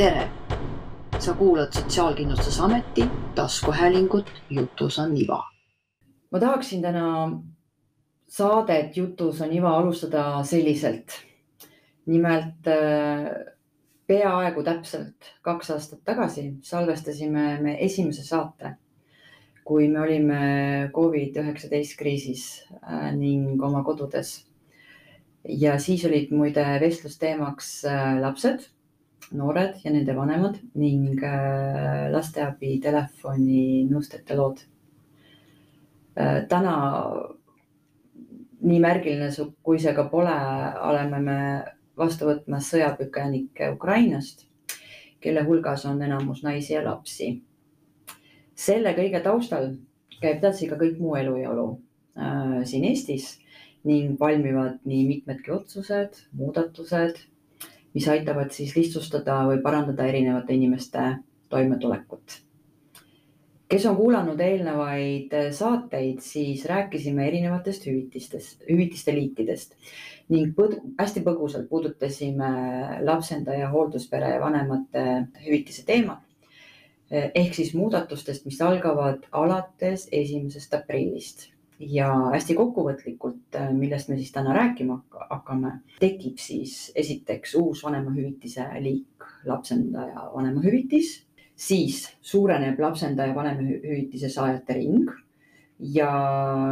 tere! sa kuulad Sotsiaalkindlustusameti taskuhäälingut Jutus on iva. ma tahaksin täna saadet Jutus on iva alustada selliselt. nimelt äh, peaaegu täpselt kaks aastat tagasi salvestasime me esimese saate, kui me olime Covid-19 kriisis äh, ning oma kodudes. ja siis olid muide vestlusteemaks äh, lapsed noored ja nende vanemad ning äh, lasteabi telefoni nõustajate lood. Äh, täna, nii märgiline kui see ka pole, oleme me vastu võtmas sõjapõgenikke Ukrainast, kelle hulgas on enamus naisi ja lapsi. selle kõige taustal käib edasi ka kõik muu elujõulu äh, siin Eestis ning valmivad nii mitmedki otsused, muudatused mis aitavad siis lihtsustada või parandada erinevate inimeste toimetulekut. kes on kuulanud eelnevaid saateid, siis rääkisime erinevatest hüvitistest, hüvitiste liikidest ning põd, hästi põgusalt puudutasime lapsendaja, hoolduspere ja vanemate hüvitise teemat. ehk siis muudatustest, mis algavad alates esimesest aprillist ja hästi kokkuvõtlikult, äh, millest me siis täna rääkima hakkame, tekib siis esiteks uus vanemahüvitise liik, lapsendaja vanemahüvitis, siis suureneb lapsendaja vanemahüvitise saajate ring ja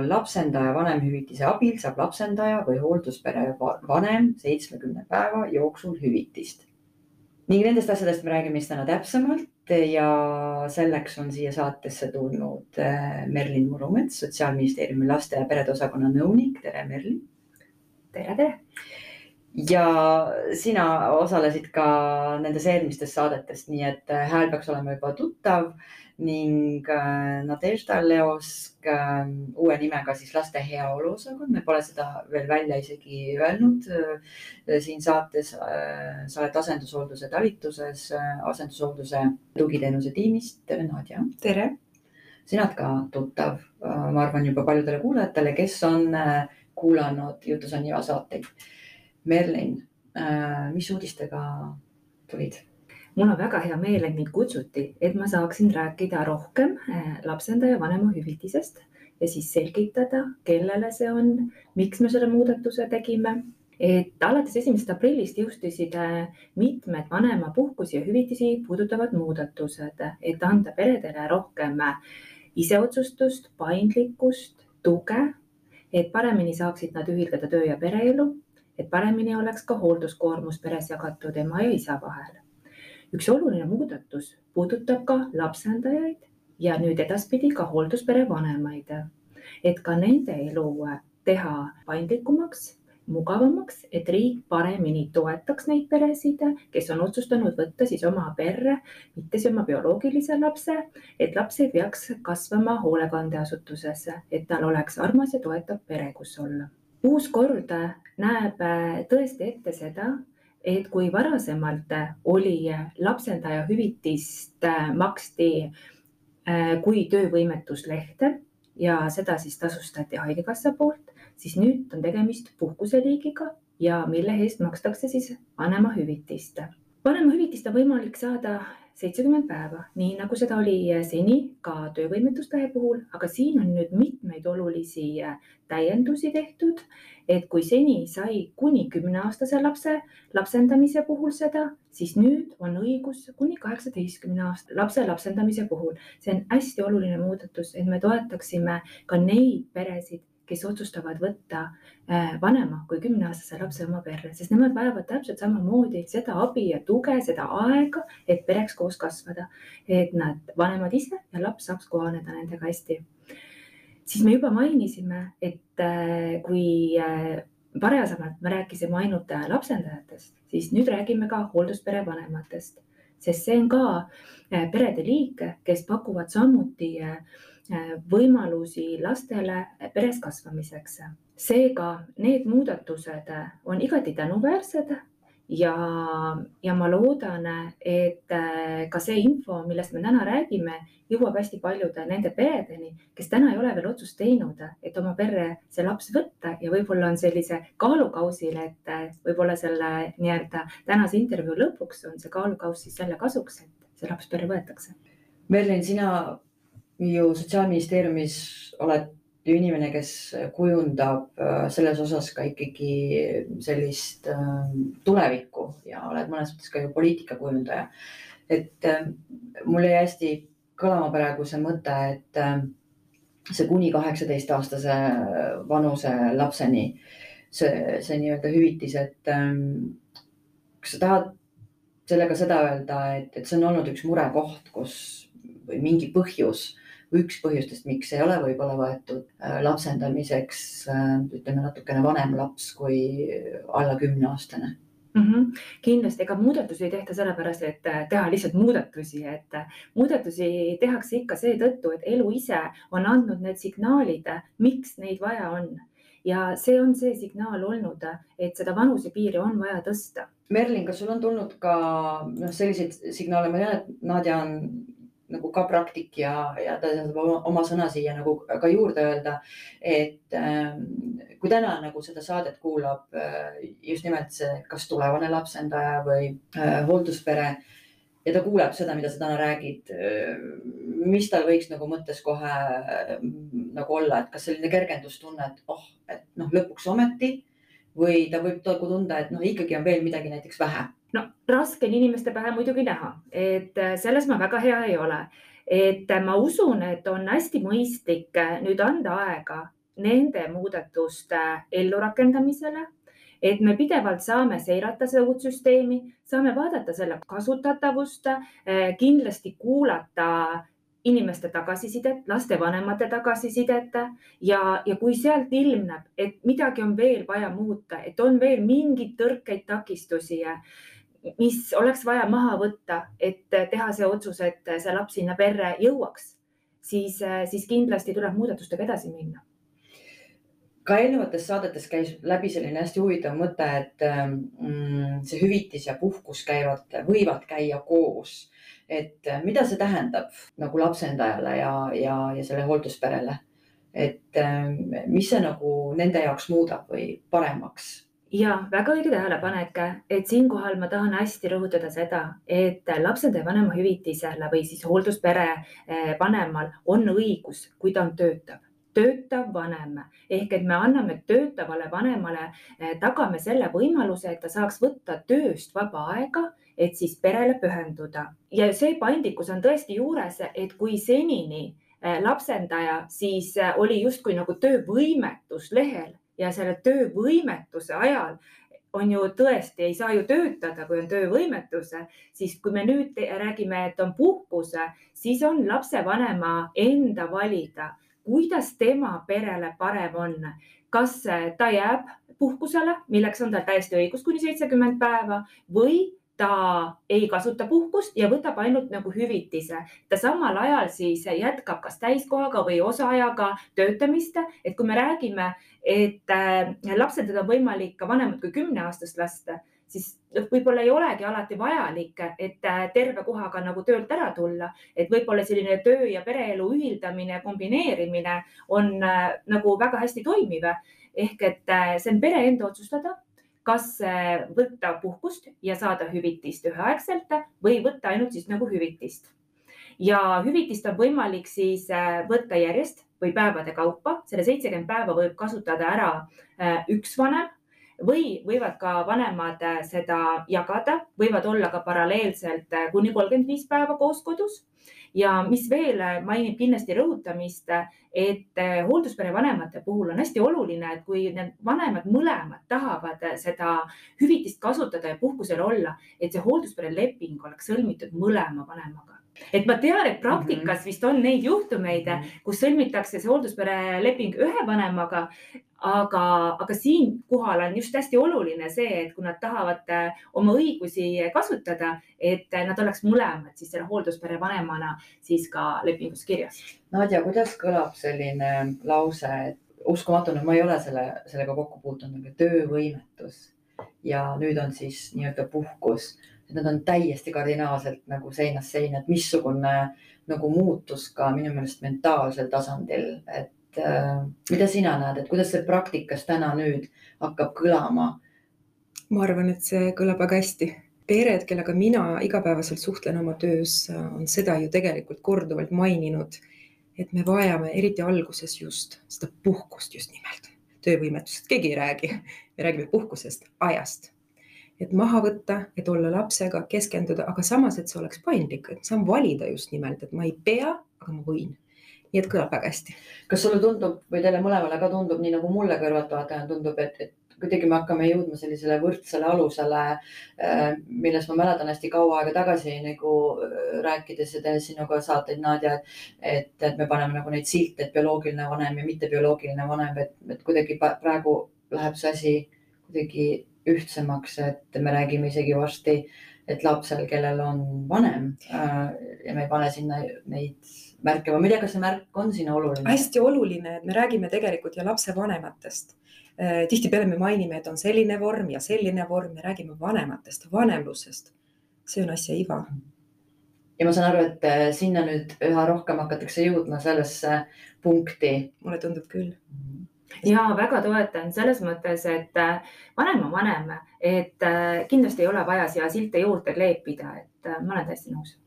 lapsendaja vanemhüvitise abil saab lapsendaja või hoolduspere vanem seitsmekümne päeva jooksul hüvitist. ning nendest asjadest me räägime siis täna täpsemalt ja selleks on siia saatesse tulnud äh, Merlin Murumets, Sotsiaalministeeriumi laste ja perede osakonna nõunik. tere, Merlin. tere, tere. ja sina osalesid ka nendes eelmistes saadetes, nii et äh, hääl peaks olema juba tuttav ning äh, Nadežda Leosk äh, uue nimega siis laste heaolu osakond, me pole seda veel välja isegi öelnud äh, siin saates. sa oled asendushoolduse talituses, asendushoolduse tugiteenuse tiimist. tere, Nadja. tere. sina oled ka tuttav, ma arvan juba paljudele kuulajatele, kes on kuulanud Jutus on iva saateid. Merlin, mis uudistega tulid? Mul on väga hea meel, et mind kutsuti, et ma saaksin rääkida rohkem eh, lapsendaja vanemahüvitisest ja siis selgitada, kellele see on, miks me selle muudatuse tegime. et alates esimesest aprillist jõustusid eh, mitmed vanemapuhkusi ja hüvitisi puudutavad muudatused, et anda peredele rohkem eh, iseotsustust, paindlikkust, tuge, et paremini saaksid nad ühildada töö ja pereelu, et paremini oleks ka hoolduskoormus peres jagatud ema ja isa vahel üks oluline muudatus puudutab ka lapsendajaid ja nüüd edaspidi ka hoolduspere vanemaid, et ka nende elu teha paindlikumaks, mugavamaks, et riik paremini toetaks neid peresid, kes on otsustanud võtta siis oma perre, mitte siis oma bioloogilise lapse, et laps ei peaks kasvama hoolekandeasutuses, et tal oleks armas ja toetav pere, kus olla. uus kord näeb tõesti ette seda, et kui varasemalt oli lapsendaja hüvitist äh, maksti äh, kui töövõimetuslehte ja seda siis tasustati Haigekassa poolt, siis nüüd on tegemist puhkuseliigiga ja mille eest makstakse siis vanemahüvitist. vanemahüvitist on võimalik saada seitsekümmend päeva, nii nagu seda oli äh, seni ka töövõimetuslehe puhul, aga siin on nüüd mitmeid olulisi äh, täiendusi tehtud. et kui seni sai kuni kümneaastase lapse lapsendamise puhul seda, siis nüüd on õigus kuni kaheksateistkümne aasta lapse lapsendamise puhul. see on hästi oluline muudatus, et me toetaksime ka neid peresid kes otsustavad võtta äh, vanema kui kümneaastase lapse oma perre, sest nemad vajavad täpselt samamoodi seda abi ja tuge, seda aega, et pereks koos kasvada. et nad, vanemad ise ja laps saaks kohaneda nendega hästi. siis me juba mainisime, et äh, kui äh, varasemalt me rääkisime ainult lapsendajatest, siis nüüd räägime ka hoolduspere vanematest, sest see on ka perede liik, kes pakuvad samuti Äh, võimalusi lastele peres kasvamiseks. seega need muudatused on igati tänuväärsed ja, ja ma loodan, et äh, ka see info, millest me täna räägime, jõuab hästi paljude nende peredeni, kes täna ei ole veel otsust teinud, et oma perre see laps võtta ja võib-olla on sellise kaalukausil, et äh, võib-olla selle nii-öelda tänase intervjuu lõpuks on see kaalukaus siis selle kasuks, et see laps perre võetakse. Merlin, sina ju Sotsiaalministeeriumis oled ju inimene, kes kujundab äh, selles osas ka ikkagi sellist äh, tulevikku ja oled mõnes mõttes ka ju poliitikakujundaja. et äh, mul jäi hästi kõlama praegu see mõte, et see kuni kaheksateistaastase vanuse lapseni see, see nii-öelda hüvitis, et kas sa tahad sellega seda öelda, et, et see on olnud üks murekoht, kus või mingi põhjus üks põhjustest, miks ei ole võib-olla võetud äh, lapsendamiseks äh, ütleme natukene vanem laps kui alla kümneaastane mm. -hmm. kindlasti, ega muudatusi ei tehta sellepärast, et äh, teha lihtsalt muudatusi, et muudatusi tehakse ikka seetõttu, et elu ise on andnud need signaalid, miks neid vaja on ja see on see signaal olnud, et seda vanusepiiri on vaja tõsta. Merlin, kas sul on tulnud ka noh, selliseid signaale, ma tean, et Nadja on nagu ka praktik ja, ja ta saab oma, oma sõna siia nagu ka juurde öelda. et äh, kui täna nagu seda saadet kuulab äh, just nimelt see, kas tulevane lapsendaja või äh, hoolduspere ja ta kuuleb seda, mida sa täna räägid äh,. mis tal võiks nagu mõttes kohe nagu olla, et kas selline kergendustunne, et oh, et noh, lõpuks ometi või ta võib nagu tunda, et noh, ikkagi on veel midagi näiteks vähe no raske on inimeste pähe muidugi näha, et äh, selles ma väga hea ei ole. et äh, ma usun, et on hästi mõistlik äh, nüüd anda aega nende muudatuste ellurakendamisele et me pidevalt saame seirata seda uut süsteemi, saame vaadata selle kasutatavust, kindlasti kuulata inimeste tagasisidet, lastevanemate tagasisidet ja, ja kui sealt ilmneb, et midagi on veel vaja muuta, et on veel mingeid tõrkeid, takistusi mis oleks vaja maha võtta, et teha see otsus, et see laps sinna perre jõuaks, siis, siis kindlasti tuleb muudatustega edasi minna. ka eelnevates saadetes käis läbi selline hästi huvitav mõte, et mm, see hüvitis ja puhkus käivad, võivad käia koos. et mida see tähendab nagu lapsendajale ja, ja, ja selle hooldusperele? et mis see nagu nende jaoks muudab või paremaks ja väga õige tähelepanek, et siinkohal ma tahan hästi rõhutada seda, et lapsendaja vanemahüvitisele või siis hoolduspere eh, vanemal on õigus, kui ta on töötav. Töötav vanem. Ehk et me anname töötavale vanemale, eh, tagame selle võimaluse, et ta saaks võtta tööst vaba aega, et siis perele pühenduda. Ja see paindlikkus on tõesti juures, et kui senini eh, lapsendaja siis oli justkui nagu töövõimetus lehel ja selle töövõimetuse ajal on ju tõesti, ei saa ju töötada, kui on töövõimetus, siis kui me nüüd räägime, et on puhkus, siis on lapsevanema enda valida, kuidas tema perele parem on. kas ta jääb puhkusele, milleks on tal täiesti õigus kuni seitsekümmend päeva või ta ei kasuta puhkust ja võtab ainult nagu hüvitise. ta samal ajal siis jätkab kas täiskohaga või osaajaga töötamist, et kui me räägime, et äh, lapsendada on võimalik ka vanemat kui kümneaastast last, siis noh, võib-olla ei olegi alati vajalik, et äh, terve kohaga nagu töölt ära tulla, et võib-olla selline töö ja pereelu ühildamine, kombineerimine on äh, nagu väga hästi toimiv. Ehk et see on pere enda otsustada kas äh, võtta puhkust ja saada hüvitist üheaegselt või võtta ainult siis nagu hüvitist. ja hüvitist on võimalik siis äh, võtta järjest või päevade kaupa, selle seitsekümmend päeva võib kasutada ära äh, üks vanem või võivad ka vanemad seda jagada, võivad olla ka paralleelselt kuni kolmkümmend viis päeva koos kodus ja mis veel mainib kindlasti rõhutamist, et hoolduspere vanemate puhul on hästi oluline, et kui need vanemad mõlemad tahavad seda hüvitist kasutada ja puhkusel olla, et see hoolduspere leping oleks sõlmitud mõlema vanemaga et ma tean, et praktikas -hmm. vist on neid juhtumeid, mhm. kus sõlmitakse see hoolduspere leping ühe vanemaga, aga, aga siinkohal on just hästi oluline see, et kui nad tahavad äh, oma õigusi kasutada, et nad oleks mõlemad siis selle hoolduspere vanemana siis ka lepingus kirjas. Nadja, kuidas kõlab selline lause, et uskumatu, no ma ei ole selle, sellega kokku puutunud, töövõimetus ja nüüd on siis nii-öelda puhkus. Nad on täiesti kardinaalselt nagu seinast seina, et missugune nagu muutus ka minu meelest mentaalsel tasandil, et äh, mida sina näed, et kuidas see praktikas täna nüüd hakkab kõlama? ma arvan, et see kõlab väga hästi. Pered, kellega mina igapäevaselt suhtlen oma töös, on seda ju tegelikult korduvalt maininud, et me vajame eriti alguses just seda puhkust just nimelt, töövõimetusest keegi ei räägi, me räägime puhkusest, ajast et maha võtta, et olla lapsega, keskenduda, aga samas, et see oleks paindlik, et saan valida just nimelt, et ma ei pea, aga ma võin. nii et kõlab väga hästi. kas sulle tundub või teile mõlemale ka tundub, nii nagu mulle kõrvaltvaatajana tundub, et, et kuidagi me hakkame jõudma sellisele võrdsele alusele, äh, millest ma mäletan hästi kaua aega tagasi nagu äh, rääkides ja tehes sinuga saateid, Nadja, et, et me paneme nagu neid silte, et bioloogiline vanem ja mitte bioloogiline vanem, et, et kuidagi praegu läheb see asi kuidagi ühtsemaks, et me räägime isegi varsti, et lapsel, kellel on vanem äh, ja me ei pane sinna neid märke, ma ei tea, kas see märk on siin oluline? hästi oluline, et me räägime tegelikult ju lapsevanematest. Äh, tihtipeale me mainime, et on selline vorm ja selline vorm, me räägime vanematest, vanemlusest. see on asja iva ja ma saan aru, et äh, sinna nüüd üha rohkem hakatakse jõudma sellesse punkti. mulle tundub küll mm. -hmm ja väga toetan selles mõttes, et äh, vanem on vanem, et äh, kindlasti ei ole vaja siia silte juurde kleepida, et äh, ma olen täiesti nõus.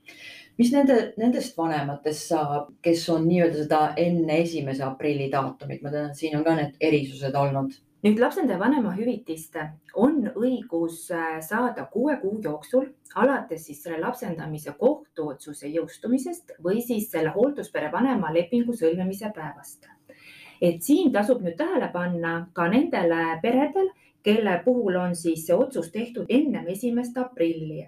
mis nende, nendest vanematest saab, kes on nii-öelda seda enne esimese aprilli daatumit, ma tean, et siin on ka need erisused olnud. Nüüd lapsendaja vanemahüvitist on õigus saada kuue kuu jooksul alates siis selle lapsendamise kohtuotsuse jõustumisest või siis selle hoolduspere vanema lepingu sõlmimise päevast et siin tasub nüüd tähele panna ka nendele peredel, kelle puhul on siis see otsus tehtud ennem esimest aprilli.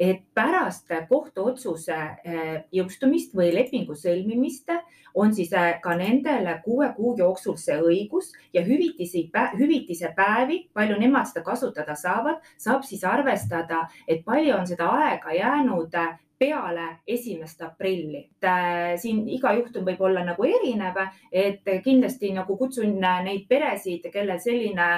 Et pärast kohtuotsuse eh, jõustumist või lepingu sõlmimist on siis eh, ka nendele kuue kuu jooksul see õigus ja hüvitisi, hüvitise päevi, palju nemad seda kasutada saavad, saab siis arvestada, et palju on seda aega jäänud eh, peale esimest aprilli. siin iga juhtum võib olla nagu erinev, et kindlasti nagu kutsun neid peresid, kellel selline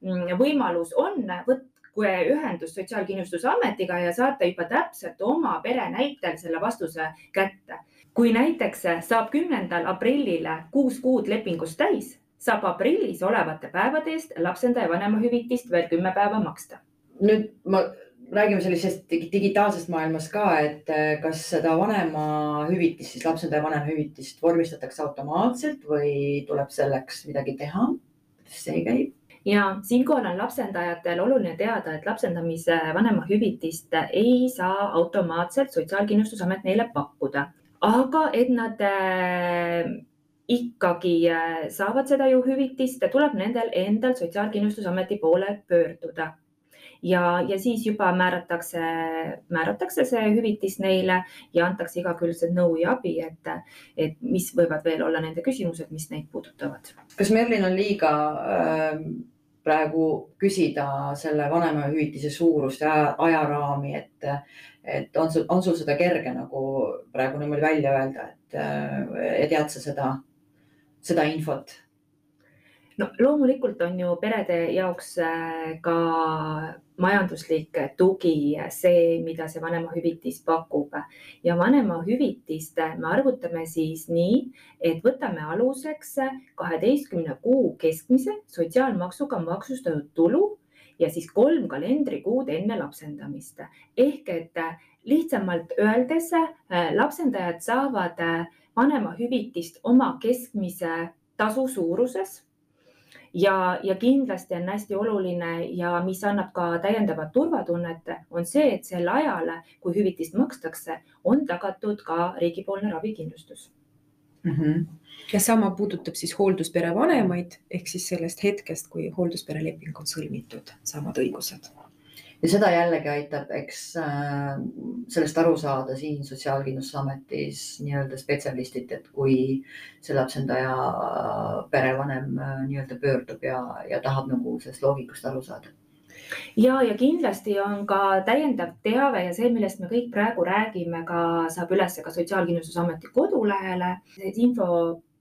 mm, võimalus on, võtke ühendust Sotsiaalkindlustusametiga ja saate juba täpselt oma pere näitel selle vastuse kätte. kui näiteks saab kümnendal aprillil kuus kuud lepingust täis, saab aprillis olevate päevade eest lapsendaja vanemahüvitist veel kümme päeva maksta. nüüd ma räägime sellisest digitaalsest maailmast ka, et äh, kas seda vanemahüvitist, siis lapsendaja vanemahüvitist vormistatakse automaatselt või tuleb selleks midagi teha? kuidas see käib? ja siinkohal on lapsendajatel oluline teada, et lapsendamise vanemahüvitist ei saa automaatselt Sotsiaalkindlustusamet neile pakkuda, aga et nad äh, ikkagi äh, saavad seda ju hüvitist, tuleb nendel endal Sotsiaalkindlustusameti poole pöörduda ja, ja siis juba määratakse, määratakse see hüvitis neile ja antakse igakülgset nõu ja abi, et, et mis võivad veel olla nende küsimused, mis neid puudutavad. kas Merlin on liiga äh, praegu küsida selle vanemahüvitise suurust ja ajaraami, et, et on sul, on sul seda kerge nagu praegu niimoodi välja öelda, et, äh, et tead sa seda, seda infot? No loomulikult on ju perede jaoks äh, ka majanduslik tugi see, mida see vanemahüvitis pakub ja vanemahüvitist me arvutame siis nii, et võtame aluseks kaheteistkümne kuu keskmise sotsiaalmaksuga maksustatud tulu ja siis kolm kalendrikuud enne lapsendamist. ehk et lihtsamalt öeldes lapsendajad saavad vanemahüvitist oma keskmise tasu suuruses ja, ja kindlasti on hästi oluline ja mis annab ka täiendavat turvatunnet, on see, et sel ajal, kui hüvitist makstakse, on tagatud ka riigipoolne ravikindlustus mm. -hmm. ja sama puudutab siis hoolduspere vanemaid ehk siis sellest hetkest, kui hoolduspere leping on sõlmitud, samad õigused ja seda jällegi aitab, eks äh, sellest aru saada siin Sotsiaalkindlustusametis nii-öelda spetsialistid, et kui see lapsendaja perevanem äh, nii-öelda pöördub ja, ja tahab nagu sellest loogikast aru saada ja, ja kindlasti on ka täiendav teave ja see, millest me kõik praegu räägime, ka saab üles ka Sotsiaalkindlustusameti kodulehele. info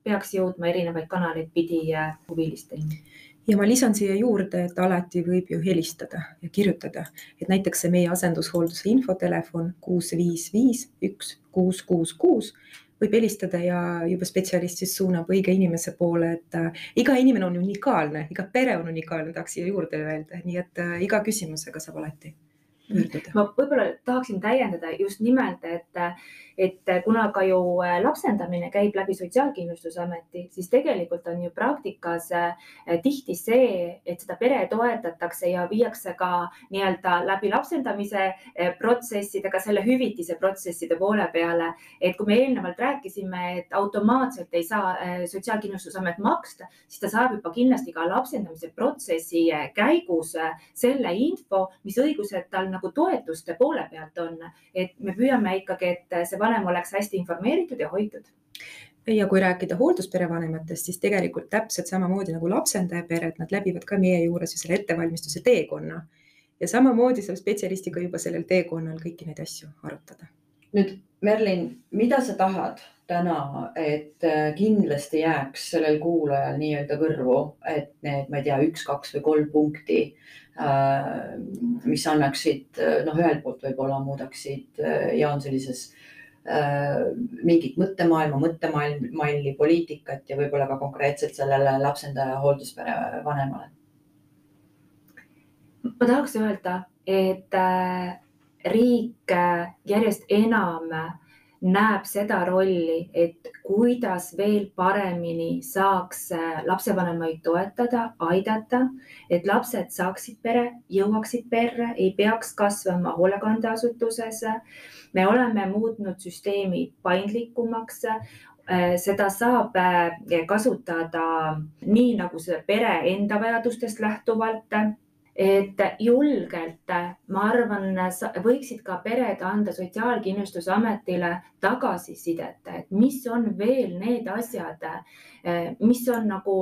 peaks jõudma erinevaid kanaleid pidi äh, huvilisteni ja ma lisan siia juurde, et alati võib ju helistada ja kirjutada, et näiteks see meie asendushoolduse infotelefon kuus viis viis üks kuus kuus kuus võib helistada ja juba spetsialist siis suunab õige inimese poole, et äh, iga inimene on unikaalne, iga pere on unikaalne, tahaks siia juurde öelda, nii et äh, iga küsimusega saab alati pöörduda. ma võib-olla tahaksin täiendada just nimelt, et et kuna ka ju äh, lapsendamine käib läbi Sotsiaalkindlustusameti, siis tegelikult on ju praktikas äh, tihti see, et seda pere toetatakse ja viiakse ka nii-öelda läbi lapsendamise protsessidega selle hüvitise protsesside poole peale. et kui me eelnevalt rääkisime, et automaatselt ei saa Sotsiaalkindlustusamet maksta, siis ta saab juba kindlasti ka lapsendamise protsessi käigus selle info, mis õigused tal nagu toetuste poole pealt on. et me püüame ikkagi, et see vanem oleks hästi informeeritud ja hoitud ja kui rääkida hooldusperevanematest, siis tegelikult täpselt samamoodi nagu lapsendajapered, nad läbivad ka meie juures ju selle ettevalmistuse teekonna. ja samamoodi saab spetsialistiga juba sellel teekonnal kõiki neid asju arutada. nüüd Merlin, mida sa tahad täna, et äh, kindlasti jääks sellel kuulajal nii-öelda kõrvu, et need, ma ei tea, üks, kaks või kolm punkti, äh, mis annaksid, noh, ühelt poolt võib-olla muudaksid äh, Jaan sellises Äh, mingit mõttemaailma, mõttemalli, poliitikat ja võib-olla ka konkreetselt sellele lapsendaja hoolduspere vanemale? ma tahaks öelda, et äh, riik äh, järjest enam näeb seda rolli, et kuidas veel paremini saaks lapsevanemaid toetada, aidata, et lapsed saaksid pere, jõuaksid perre, ei peaks kasvama hoolekandeasutuses me oleme muutnud süsteemi paindlikumaks äh, seda saab äh, kasutada nii, nagu see pere enda vajadustest lähtuvalt. Et julgelt, ma arvan, võiksid ka pered anda Sotsiaalkindlustusametile tagasisidet, et mis on veel need asjad, mis on nagu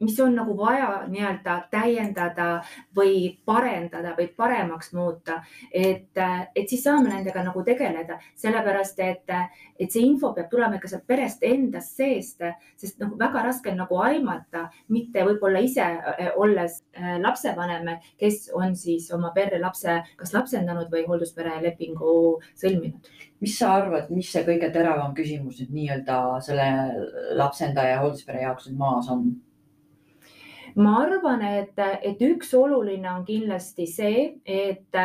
mis on nagu vaja nii-öelda täiendada või parendada või paremaks muuta, et, et siis saame nendega nagu tegeleda, sellepärast et, et see info peab tulema ikka sealt perest endast seest, sest noh, väga raske on nagu aimata, mitte võib-olla ise eh, olles eh, lapsevanem, kes on siis oma perre lapse kas lapsendanud või hoolduspere lepingu sõlminud. mis sa arvad, mis see kõige teravam küsimus nüüd nii-öelda selle lapsendaja ja hoolduspere jaoks nüüd maas on? Ma arvan, et, et üks oluline on kindlasti see, et,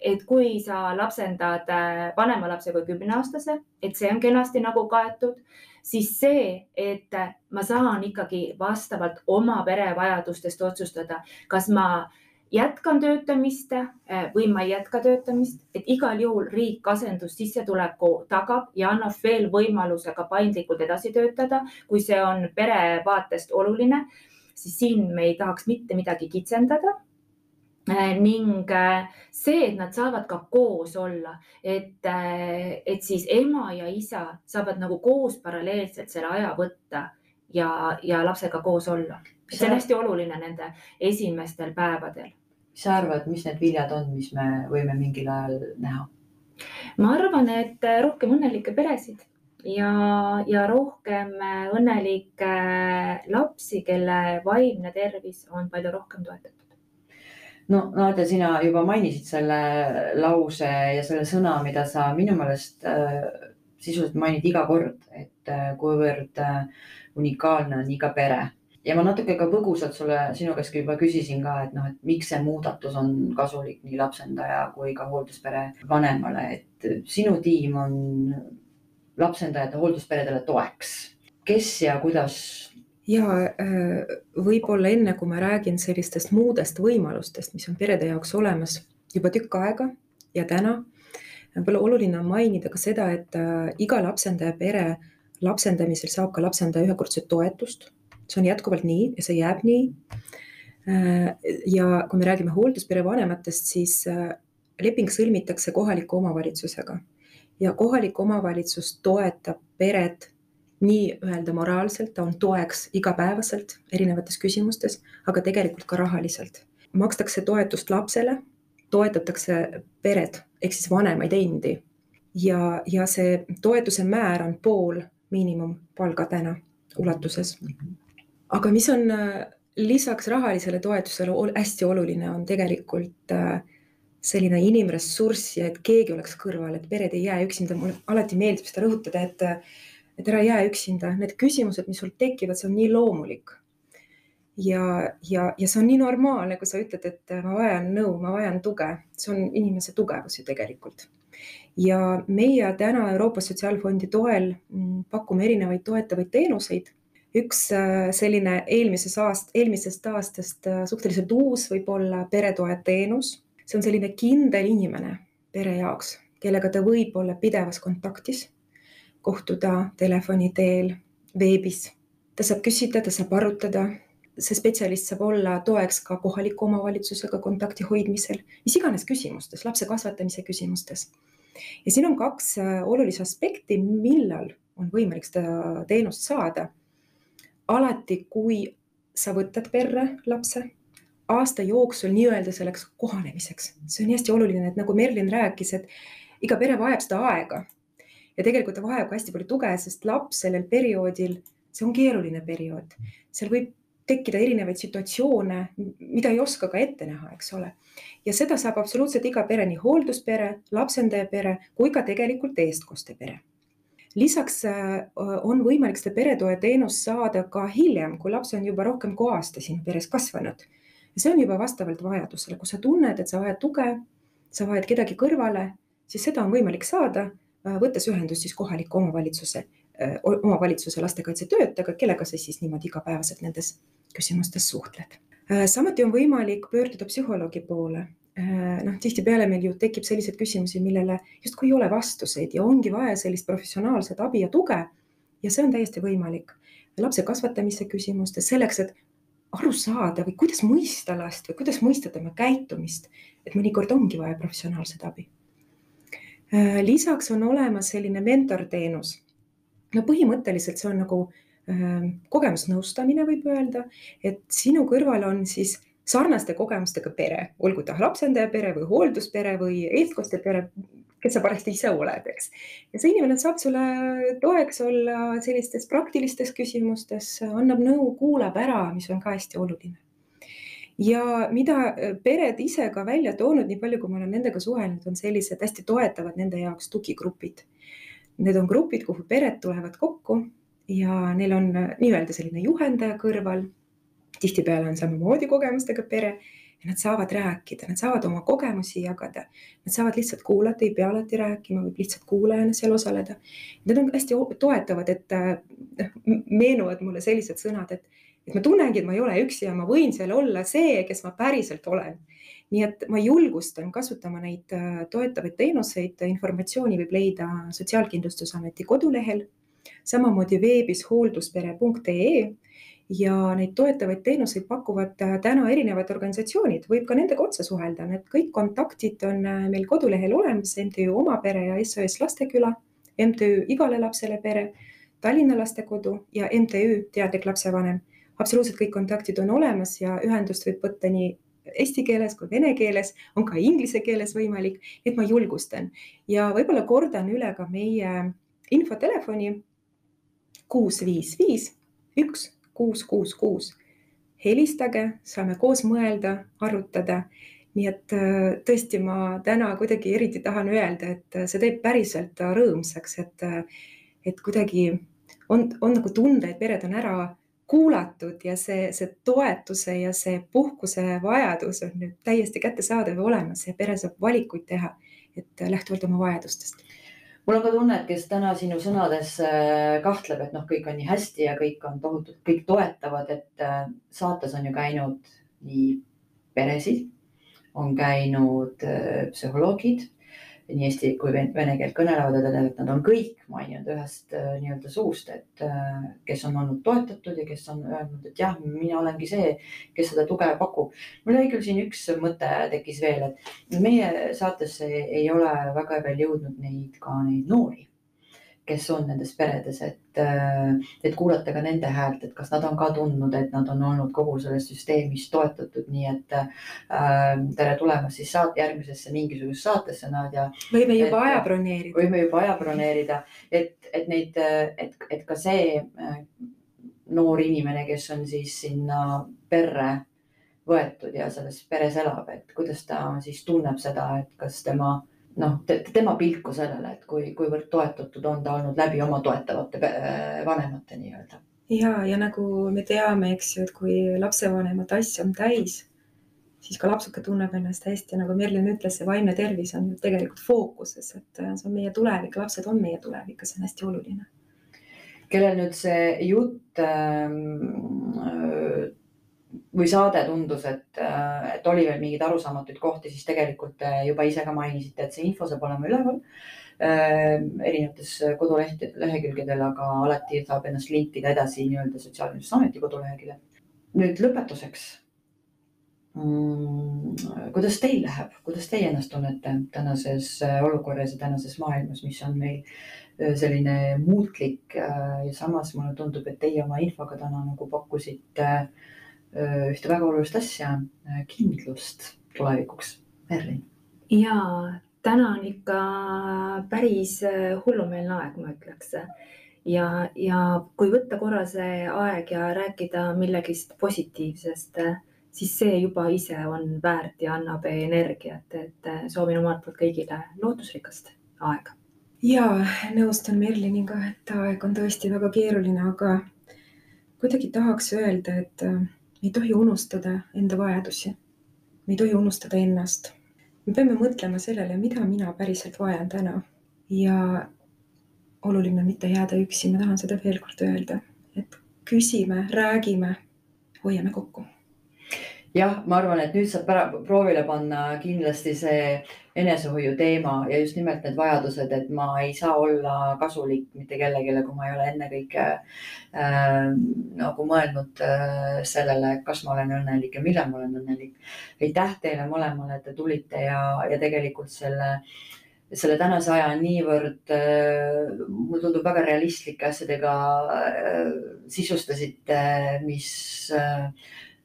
et kui sa lapsendad vanema lapse kui kümneaastase, et see on kenasti nagu kaetud, siis see, et ma saan ikkagi vastavalt oma pere vajadustest otsustada, kas ma jätkan töötamist või ma ei jätka töötamist, et igal juhul riik asendussissetuleku tagab ja annab veel võimaluse ka paindlikult edasi töötada, kui see on pere vaatest oluline siis siin me ei tahaks mitte midagi kitsendada äh, ning äh, see, et nad saavad ka koos olla, et, äh, et siis ema ja isa saavad nagu koos paralleelselt selle aja võtta ja, ja lapsega koos olla. see on hästi oluline nende esimestel päevadel. mis sa arvad, mis need viljad on, mis me võime mingil ajal näha? ma arvan, et rohkem õnnelikke peresid ja, ja rohkem äh, õnnelikke äh, lapsi, kelle vaimne tervis on palju rohkem toetatud. no Nadia, sina juba mainisid selle lause ja selle sõna, mida sa minu meelest äh, sisuliselt mainid iga kord, et kuivõrd unikaalne on iga pere ja ma natuke ka põgusalt sulle, sinu käest juba küsisin ka, et noh, et miks see muudatus on kasulik nii lapsendaja kui ka hoolduspere vanemale, et sinu tiim on lapsendajate hooldusperedele toeks. kes ja kuidas? ja äh, võib-olla enne, kui ma räägin sellistest muudest võimalustest, mis on perede jaoks olemas juba tükk aega ja täna, võib-olla oluline on mainida ka seda, et äh, iga lapsendaja pere lapsendamisel saab ka lapsendaja ühekordset toetust. see on jätkuvalt nii ja see jääb nii. Äh, ja kui me räägime hoolduspere vanematest, siis leping sõlmitakse kohaliku omavalitsusega ja kohalik omavalitsus toetab peret nii-öelda moraalselt, ta on toeks igapäevaselt erinevates küsimustes, aga tegelikult ka rahaliselt. makstakse toetust lapsele, toetatakse peret ehk siis vanemaid endi ja, ja see toetuse määr on pool miinimumpalga täna ulatuses. aga mis on äh, lisaks rahalisele toetusele hästi oluline on tegelikult äh, selline inimressurss ja et keegi oleks kõrval, et pered ei jää üksinda. mulle alati meeldib seda rõhutada, et, et ära jää üksinda, need küsimused, mis sul tekivad, see on nii loomulik. ja, ja, ja see on nii normaalne, kui sa ütled, et ma vajan nõu, ma vajan tuge, see on inimese tugevus ju tegelikult. ja meie täna Euroopa Sotsiaalfondi toel mm, pakume erinevaid toetavaid teenuseid üks äh, selline eelmises aast-, eelmisest aastast äh, suhteliselt uus võib-olla peretoeteenus see on selline kindel inimene pere jaoks, kellega ta võib olla pidevas kontaktis, kohtuda telefoni teel, veebis. ta saab küsida, ta saab arutada. see spetsialist saab olla toeks ka kohaliku omavalitsusega kontakti hoidmisel, mis iganes küsimustes, lapse kasvatamise küsimustes. ja siin on kaks äh, olulist aspekti, millal on võimalik seda teenust saada. alati, kui sa võtad perre lapse aasta jooksul nii-öelda selleks kohanemiseks. see on hästi oluline, et nagu Merlin rääkis, et iga pere vajab seda aega. ja tegelikult ta vajab ka hästi palju tuge, sest laps sellel perioodil, see on keeruline periood, seal võib tekkida erinevaid situatsioone, mida ei oska ka ette näha, eks ole. ja seda saab absoluutselt iga pere, nii hoolduspere, lapsendaja pere kui ka tegelikult eestkostepere lisaks äh, on võimalik seda peretoeteenust saada ka hiljem, kui laps on juba rohkem kui aasta sinu peres kasvanud ja see on juba vastavalt vajadusele, kui sa tunned, et sa vajad tuge, sa vajad kedagi kõrvale, siis seda on võimalik saada, äh, võttes ühendust siis kohaliku omavalitsuse, äh, omavalitsuse lastekaitsetöötajaga, kellega sa siis niimoodi igapäevaselt nendes küsimustes suhtled. Äh, samuti on võimalik pöörduda psühholoogi poole noh, tihtipeale meil ju tekib selliseid küsimusi, millele justkui ei ole vastuseid ja ongi vaja sellist professionaalset abi ja tuge. ja see on täiesti võimalik lapse kasvatamise küsimustes selleks, et aru saada või kuidas mõista last või kuidas mõista tema käitumist, et mõnikord ongi vaja professionaalset abi. Äh, lisaks on olemas selline mentorteenus. no põhimõtteliselt see on nagu äh, kogemusnõustamine, võib öelda, et sinu kõrval on siis sarnaste kogemustega pere, olgu ta lapsendaja pere või hoolduspere või eestkostjapere, kes sa parajasti ise oled, eks. ja see inimene saab sulle toeks olla sellistes praktilistes küsimustes, annab nõu, kuulab ära, mis on ka hästi oluline. ja mida pered ise ka välja toonud, nii palju, kui ma olen nendega suhelnud, on sellised hästi toetavad nende jaoks tugigrupid. Need on grupid, kuhu pered tulevad kokku ja neil on nii-öelda selline juhendaja kõrval. Tihtipeale on samamoodi kogemustega pere ja nad saavad rääkida, nad saavad oma kogemusi jagada. Nad saavad lihtsalt kuulata, ei pea alati rääkima, võib lihtsalt kuulajana seal osaleda. Need on hästi toetavad, et noh, meenuvad mulle sellised sõnad, et, et ma tunnengi, et ma ei ole üksi ja ma võin seal olla see, kes ma päriselt olen. nii et ma julgustan kasutama neid äh, toetavaid teenuseid, informatsiooni võib leida Sotsiaalkindlustusameti kodulehel, samamoodi veebis hoolduspere.ee ja neid toetavaid teenuseid pakuvad äh, täna erinevad organisatsioonid, võib ka nendega otse suhelda, need kõik kontaktid on äh, meil kodulehel olemas, MTÜ Oma Pere ja SOS Lasteküla, MTÜ Igale lapsele pere, Tallinna Lastekodu ja MTÜ Teadlik lapsevanem. absoluutselt kõik kontaktid on olemas ja ühendust võib võtta nii eesti keeles kui vene keeles, on ka inglise keeles võimalik, et ma julgustan. Ja võib-olla kordan üle ka meie infotelefoni. kuus, viis, viis, üks kuus, kuus, kuus. helistage, saame koos mõelda, arutada. nii et äh, tõesti, ma täna kuidagi eriti tahan öelda, et äh, see teeb päriselt rõõmsaks, et, äh, et kuidagi on, on nagu tunda, et pered on ära kuulatud ja see, see toetuse ja see puhkuse vajadus on nüüd täiesti kättesaadav ja olemas ja pere saab valikuid teha, et lähtuvalt oma vajadustest mul on ka tunne, et kes täna sinu sõnades äh, kahtleb, et noh, kõik on nii hästi ja kõik on tohutult, kõik toetavad, et äh, saates on ju käinud nii peresid, on käinud äh, psühholoogid nii eesti kui vene keelt kõnelevad, et nad on kõik maininud ühest äh, nii-öelda suust, et äh, kes on olnud toetatud ja kes on öelnud, et jah, mina olengi see, kes seda tuge pakub. mul oli küll siin üks mõte tekkis veel, et meie saatesse ei ole väga veel jõudnud neid ka neid noori kes on nendes peredes, et, äh, et kuulata ka nende häält, et kas nad on ka tundnud, et nad on olnud kogu selles süsteemis toetatud, nii et äh, tere tulemast siis saate järgmisesse mingisugusesse saatesse, Nadja. võime juba aja broneerida. võime juba aja broneerida, et, et neid, et, et ka see äh, noor inimene, kes on siis sinna perre võetud ja selles peres elab, et kuidas ta siis tunneb seda, et kas tema noh te,, tema pilku sellele, et kui, kuivõrd toetatud on ta olnud läbi oma toetavate vanemate nii-öelda. ja, ja nagu me teame, eks ju, et kui lapsevanema tass on täis, siis ka lapsuke tunneb ennast hästi, nagu Merlin ütles, see vaimne tervis on tegelikult fookuses, et see on meie tulevik, lapsed on meie tulevik ja see on hästi oluline kellel nüüd see jutt ähm, või saade tundus, et, äh, et oli veel mingeid arusaamatuid kohti, siis tegelikult te juba ise ka mainisite, et see info saab olema üleval äh, erinevates koduleht, lehekülgedel, aga alati saab ennast linkida edasi nii-öelda Sotsiaalkindlustusameti koduleheküljel. nüüd lõpetuseks mm,. kuidas teil läheb, kuidas teie ennast tunnete tänases olukorras ja tänases maailmas, mis on meil äh, selline muutlik ja samas mulle tundub, et teie oma infoga täna nagu pakkusite äh, Äh, ühte väga olulist asja, äh, kindlust tulevikuks. Merlin. ja täna on ikka päris äh, hullumeelne aeg, ma ütleks. ja, ja kui võtta korra see aeg ja rääkida millegist positiivsest, siis see juba ise on väärt ja annab energiat, et soovin omalt poolt kõigile lootusrikast aega. ja nõustun Merliniga, et aeg on tõesti väga keeruline, aga kuidagi tahaks öelda, et me ei tohi unustada enda vajadusi. me ei tohi unustada ennast. me peame mõtlema sellele, mida mina päriselt vajan täna ja oluline on mitte jääda üksi, ma tahan seda veel kord öelda, et küsime, räägime, hoiame kokku jah, ma arvan, et nüüd saab proovile panna kindlasti see enesehoiu teema ja just nimelt need vajadused, et ma ei saa olla kasulik mitte kellelegi, kui ma ei ole ennekõike äh, nagu mõelnud äh, sellele, kas ma olen õnnelik ja millal ma olen õnnelik. aitäh teile mõlemale, et te tulite ja, ja tegelikult selle selle tänase aja niivõrd äh,, mulle tundub väga realistlike asjadega äh, sisustasite, mis äh,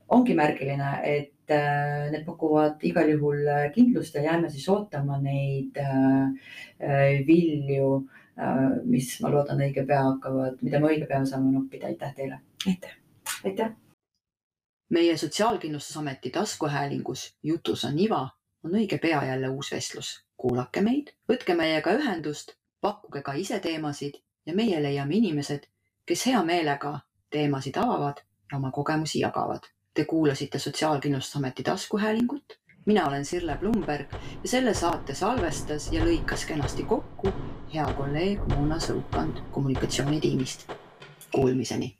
ongi märgiline, et äh, need pakuvad igal juhul äh, kindlust ja jääme siis ootama neid äh, vilju, mis ma loodan õige pea hakkavad, mida me õige pea saame noppida. aitäh teile. aitäh. aitäh. meie Sotsiaalkindlustusameti taskuhäälingus Jutus on iva on õige pea jälle uus vestlus. kuulake meid, võtke meiega ühendust, pakkuge ka ise teemasid ja meie leiame inimesed, kes hea meelega teemasid avavad ja oma kogemusi jagavad Te kuulasite Sotsiaalkindlustusameti taskuhäälingut. mina olen Sirle Blumberg ja selle saate salvestas ja lõikas kenasti kokku hea kolleeg Mona Sõukand kommunikatsioonitiimist. Kuulmiseni